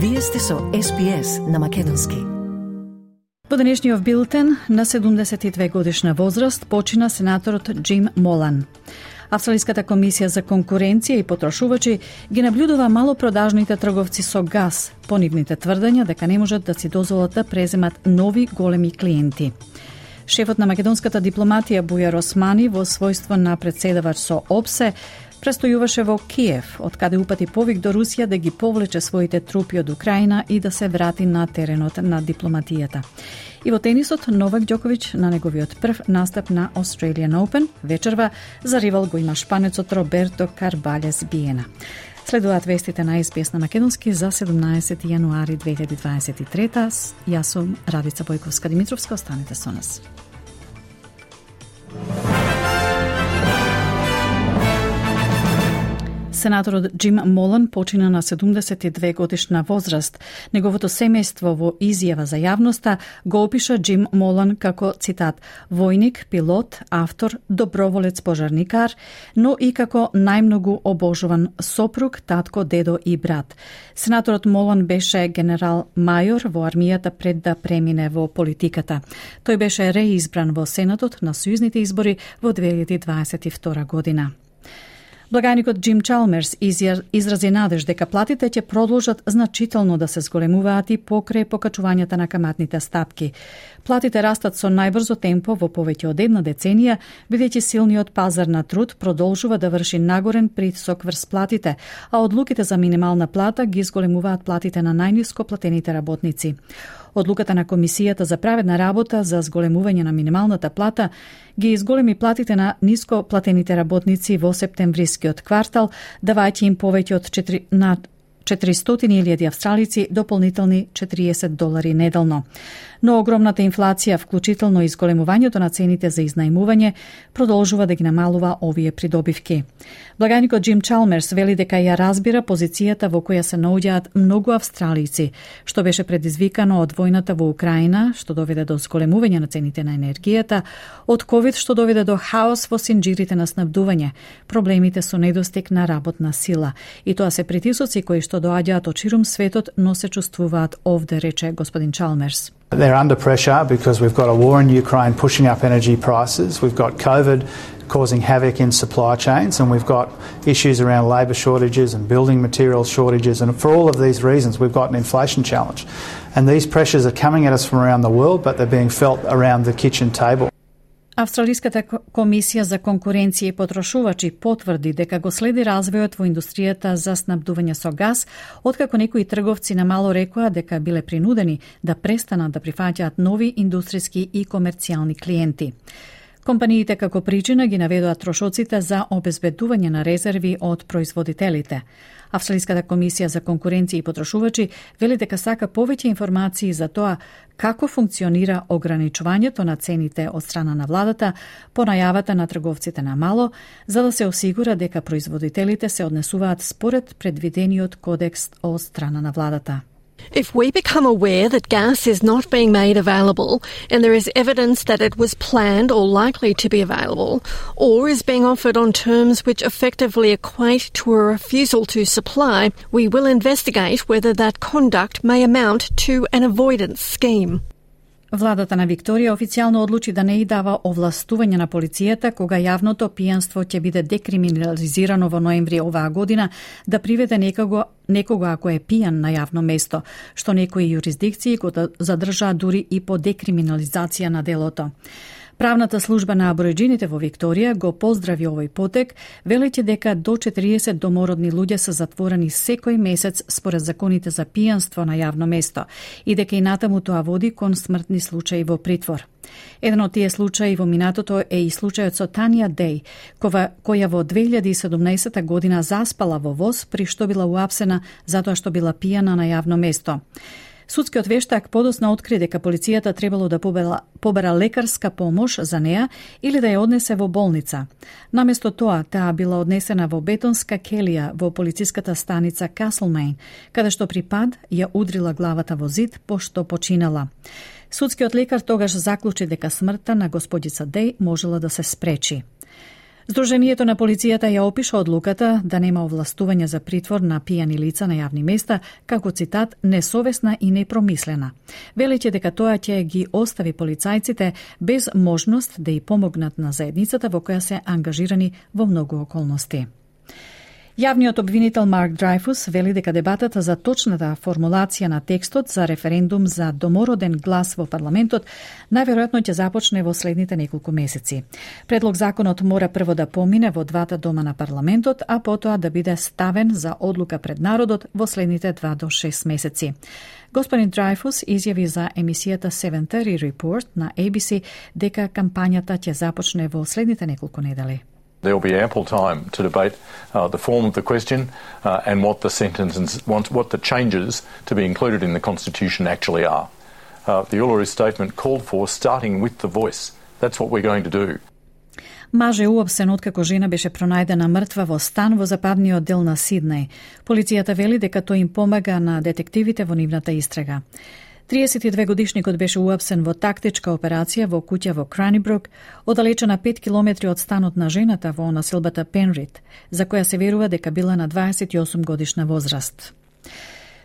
Вие сте со СПС на Македонски. Во денешниот билтен на 72 годишна возраст почина сенаторот Джим Молан. Австралиската комисија за конкуренција и потрошувачи ги наблюдува малопродажните трговци со газ по нивните тврдења дека не можат да си дозволат да преземат нови големи клиенти. Шефот на македонската дипломатија Бујар Османи во својство на председавач со ОПСЕ престојуваше во Киев, од каде упати повик до Русија да ги повлече своите трупи од Украина и да се врати на теренот на дипломатијата. И во тенисот Новак Ѓоковиќ на неговиот прв настап на Australian Open вечерва за ривал го има шпанецот Роберто Карбалес Биена. Следуваат вестите на СПС на Македонски за 17 јануари 2023. Јас сум Радица Бојковска Димитровска, останете со нас. Сенаторот Джим Молан почина на 72 годишна возраст. Неговото семејство во изјава за јавноста го опиша Джим Молан како, цитат, војник, пилот, автор, доброволец пожарникар, но и како најмногу обожуван сопруг, татко, дедо и брат. Сенаторот Молан беше генерал мајор во армијата пред да премине во политиката. Тој беше реизбран во Сенатот на сојузните избори во 2022 година. Благаникот Джим Чалмерс изрази надеж дека платите ќе продолжат значително да се зголемуваат и покрај покачувањата на каматните стапки. Платите растат со најбрзо темпо во повеќе од една деценија, бидејќи силниот пазар на труд продолжува да врши нагорен притисок врз платите, а одлуките за минимална плата ги зголемуваат платите на најниско платените работници. Одлуката на Комисијата за праведна работа за зголемување на минималната плата ги изголеми платите на ниско платените работници во септемврискиот квартал, давајќи им повеќе од 4 на 400.000 австралици дополнителни 40 долари неделно. Но огромната инфлација, вклучително и зголемувањето на цените за изнајмување, продолжува да ги намалува овие придобивки. Благаникот Джим Чалмерс вели дека ја разбира позицијата во која се наоѓаат многу австралици, што беше предизвикано од војната во Украина, што доведе до зголемување на цените на енергијата, од ковид што доведе до хаос во синџирите на снабдување, проблемите со недостиг на работна сила. И тоа се притисоци кои што доаѓаат од ширум светот, но се чувствуваат овде, рече господин Чалмерс. They're under pressure because we've got a war in Ukraine pushing up energy prices. We've got COVID causing havoc in supply chains, and we've got issues around labour shortages and building materials shortages. And for all of these reasons, we've got an inflation challenge. And these pressures are coming at us from around the world, but they're being felt around the kitchen table. Австралиската комисија за конкуренција и потрошувачи потврди дека го следи развојот во индустријата за снабдување со газ, откако некои трговци на мало рекоа дека биле принудени да престанат да прифаќаат нови индустријски и комерцијални клиенти. Компаниите како причина ги наведоа трошоците за обезбедување на резерви од производителите. Австралиската комисија за конкуренција и потрошувачи вели дека сака повеќе информации за тоа како функционира ограничувањето на цените од страна на владата по најавата на трговците на мало, за да се осигура дека производителите се однесуваат според предвидениот кодекс од страна на владата. If we become aware that gas is not being made available and there is evidence that it was planned or likely to be available, or is being offered on terms which effectively equate to a refusal to supply, we will investigate whether that conduct may amount to an avoidance scheme. Владата на Викторија официјално одлучи да не и дава овластување на полицијата кога јавното пијанство ќе биде декриминализирано во ноември оваа година да приведе некого, некого ако е пијан на јавно место, што некои јурисдикции го да- задржаа дури и по декриминализација на делото. Правната служба на абориджините во Викторија го поздрави овој потек, велејќи дека до 40 домородни луѓе се затворени секој месец според законите за пијанство на јавно место и дека и натаму тоа води кон смртни случаи во притвор. Еден од тие случаи во минатото е и случајот со Танија Деј, кова, која во 2017 година заспала во воз при што била уапсена затоа што била пијана на јавно место. Судскиот вештак подосна откри дека полицијата требало да побела, побера лекарска помош за неа или да ја однесе во болница. Наместо тоа, таа била однесена во бетонска келија во полициската станица Каслмейн, каде што при пад ја удрила главата во зид, пошто починала. Судскиот лекар тогаш заклучи дека смртта на господица Дей можела да се спречи. Здруженијето на полицијата ја опиша одлуката да нема овластување за притвор на пијани лица на јавни места како цитат несовесна и непромислена. Велеќе дека тоа ќе ги остави полицајците без можност да и помогнат на заедницата во која се ангажирани во многу околности. Јавниот обвинител Марк Драйфус вели дека дебатата за точната формулација на текстот за референдум за домороден глас во парламентот најверојатно ќе започне во следните неколку месеци. Предлог законот мора прво да помине во двата дома на парламентот, а потоа да биде ставен за одлука пред народот во следните 2 до 6 месеци. Господин Драйфус изјави за емисијата 730 Report на ABC дека кампањата ќе започне во следните неколку недели. There will be ample time to debate uh, the form of the question uh, and what the sentences, what the changes to be included in the Constitution actually are. Uh, the Uluru Statement called for starting with the voice. That's what we're going to do. Маже уапсен откако жена беше пронајдена мртва во стан во западниот дел на Сиднеј. Полицијата вели дека тој им помага на детективите во нивната истрага. 32 годишникот беше уапсен во тактичка операција во куќа во Кранибрук, оддалечена 5 километри од станот на жената во населбата Пенрит, за која се верува дека била на 28 годишна возраст.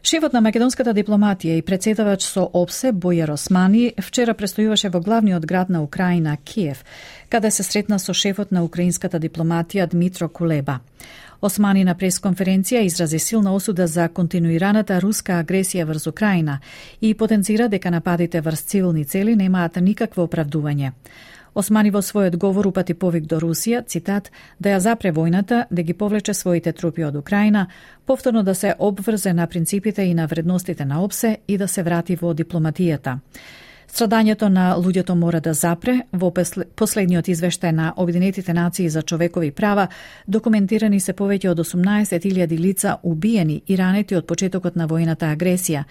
Шефот на македонската дипломатија и председавач со ОПСЕ Бојер Османи вчера престојуваше во главниот град на Украина, Киев, каде се сретна со шефот на украинската дипломатија Дмитро Кулеба. Османи на пресконференција изрази силна осуда за континуираната руска агресија врз Украина и потенцира дека нападите врз цивилни цели немаат никакво оправдување. Османи во својот говор упати повик до Русија, цитат, да ја запре војната, да ги повлече своите трупи од Украина, повторно да се обврзе на принципите и на вредностите на ОПСЕ и да се врати во дипломатијата. Страдањето на луѓето мора да запре. Во последниот извештај на Обединетите нации за човекови права документирани се повеќе од 18.000 лица убиени и ранети од почетокот на војната агресија.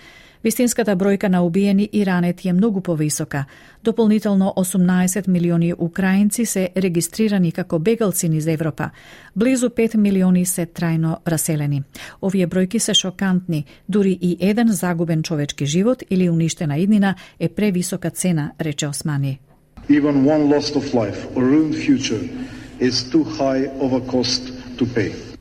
Вистинската бројка на убиени и ранети е многу повисока. Дополнително 18 милиони украинци се регистрирани како бегалци низ Европа. Близу 5 милиони се трајно раселени. Овие бројки се шокантни. Дури и еден загубен човечки живот или уништена иднина е превисока цена, рече Османи. Even one loss of life or ruined future is too high of a cost to pay.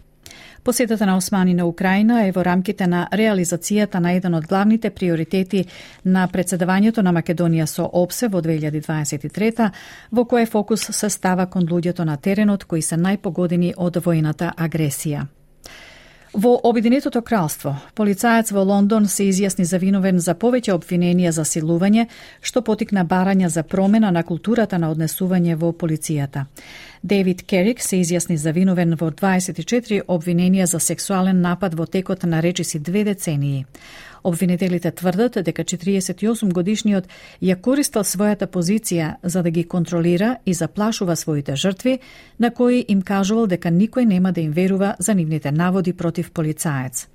Посетата на Османи на Украина е во рамките на реализацијата на еден од главните приоритети на председавањето на Македонија со ОПСЕ во 2023 во кој фокус се става кон луѓето на теренот кои се најпогодени од војната агресија. Во Обединетото кралство, полицаец во Лондон се изјасни за виновен за повеќе обвиненија за силување, што потикна барања за промена на културата на однесување во полицијата. Девид Керик се изјасни за виновен во 24 обвиненија за сексуален напад во текот на речиси две децении. Обвинителите тврдат дека 48 годишниот ја користел својата позиција за да ги контролира и заплашува своите жртви, на кои им кажувал дека никој нема да им верува за нивните наводи против полицаец.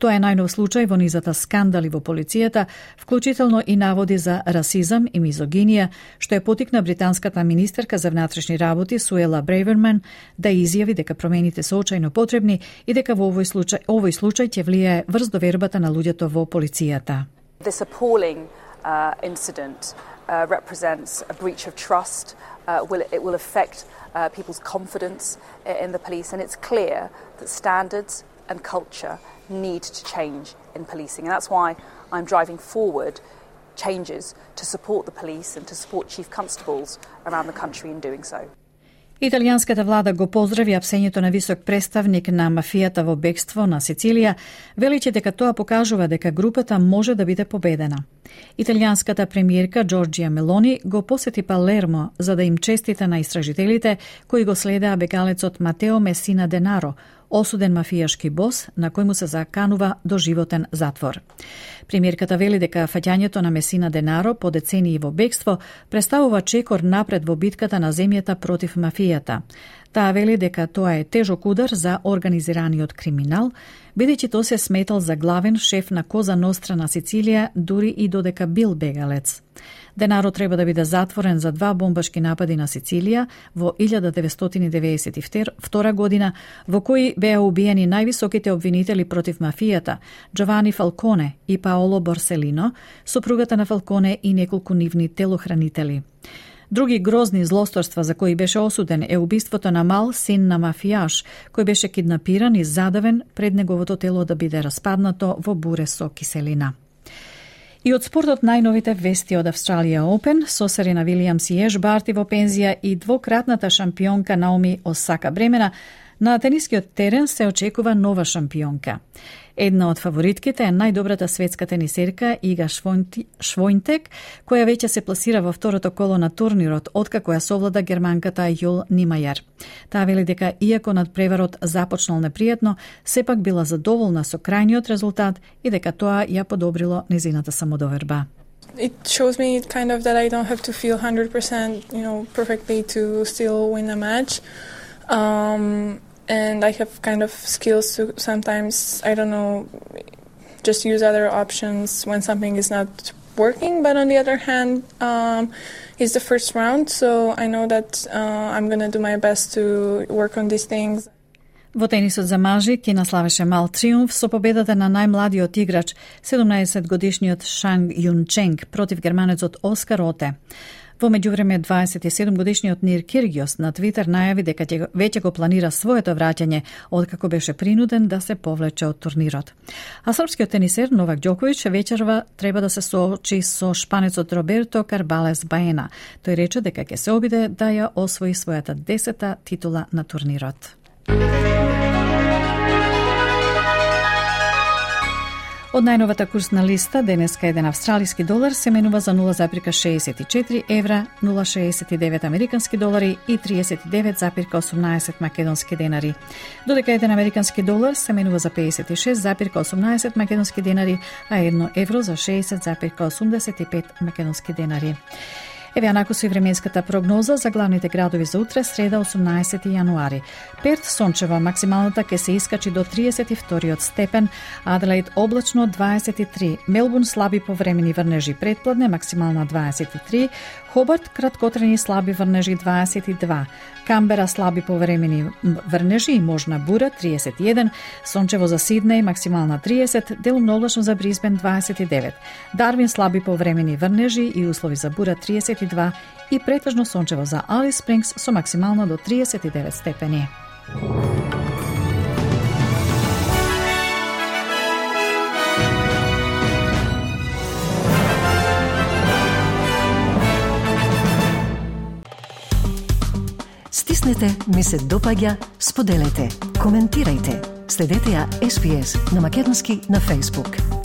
Тоа е најнов случај во низата скандали во полицијата, вклучително и наводи за расизам и мизогинија, што е потикна британската министерка за внатрешни работи Суела Брейверман да изјави дека промените се очајно потребни и дека во овој случај, овој случај ќе влијае врз довербата на луѓето во полицијата. This appalling uh, incident uh, represents a breach of trust. Uh, will, it will affect uh, people's confidence uh, in the police, and it's clear that standards and culture need to change in policing. And that's why I'm driving forward changes to support the police and to support chief constables around the country in doing so. Италијанската влада го поздрави апсењето на висок представник на мафијата во бегство на Сицилија, величи дека тоа покажува дека групата може да биде победена. Италијанската премиерка Джорджија Мелони го посети Палермо за да им честите на истражителите кои го следеа бегалецот Матео Месина Денаро, осуден мафијашки бос на кој му се заканува доживотен затвор. Премиерката вели дека фаќањето на Месина Денаро по децении во бегство представува чекор напред во битката на земјата против мафијата. Таа вели дека тоа е тежок удар за организираниот криминал, бидејќи тој се сметал за главен шеф на Коза Ностра на Сицилија, дури и додека бил бегалец. Денаро треба да биде затворен за два бомбашки напади на Сицилија во 1992 година, во кои беа убиени највисоките обвинители против мафијата, Джовани Фалконе и Паоло Борселино, сопругата на Фалконе и неколку нивни телохранители. Други грозни злосторства за кои беше осуден е убиството на мал син на мафијаш, кој беше киднапиран и задавен пред неговото тело да биде распаднато во буре со киселина. И од спортот најновите вести од Австралија Опен, со Серена Вилијамс и Еш Барти во пензија и двократната шампионка Наоми Осака Бремена, на тенискиот терен се очекува нова шампионка. Една од фаворитките е најдобрата светска тенисерка Ига Швојнтек, која веќе се пласира во второто коло на турнирот, откако ја совлада германката Јул Нимајар. Таа вели дека иако над преварот започнал непријатно, сепак била задоволна со крајниот резултат и дека тоа ја подобрило незината самодоверба. It shows me kind of that I don't have to feel 100%, you know, perfectly to still win a match. Um, and I have kind of skills to sometimes I don't know just use other options when something is not working. But on the other hand, um, it's the first round, so I know that uh, I'm gonna do my best to work on these things. Во тенисот за мажи, Кина славеше мал триумф со победата на најмладиот играч, 17 годишниот Шанг Јун Ченг против германецот Оскар Оте. Во меѓувреме 27 годишниот Нир Киргиос на Твитер најави дека веќе го планира своето враќање откако беше принуден да се повлече од турнирот. А српскиот тенисер Новак Ѓоковиќ вечерва треба да се соочи со шпанецот Роберто Карбалес Баена. Тој рече дека ќе се обиде да ја освои својата десета титула на турнирот. Од најновата курсна листа, денеска еден австралиски долар се менува за 0,64 евра, 0,69 американски долари и 39,18 македонски денари. Додека еден американски долар се менува за 56,18 македонски денари, а едно евро за 60,85 македонски денари. Еве анакусо и временската прогноза за главните градови за утре, среда 18 јануари. Перт сончева максималната ќе се искачи до 32 степен, Аделаид облачно 23, Мелбурн слаби повремени врнежи предпладне максимална 23, Хобарт краткотрени слаби врнежи 22, Камбера слаби повремени врнежи и можна бура 31, сончево за Сиднеј максимална 30, делумно облачно за Бризбен 29, Дарвин слаби повремени врнежи и услови за бура 30. 32 и претежно сончево за Алис Спрингс со максимално до 39 степени. Стиснете, ми се допаѓа, споделете, коментирајте. Следете ја SPS на Македонски на Facebook.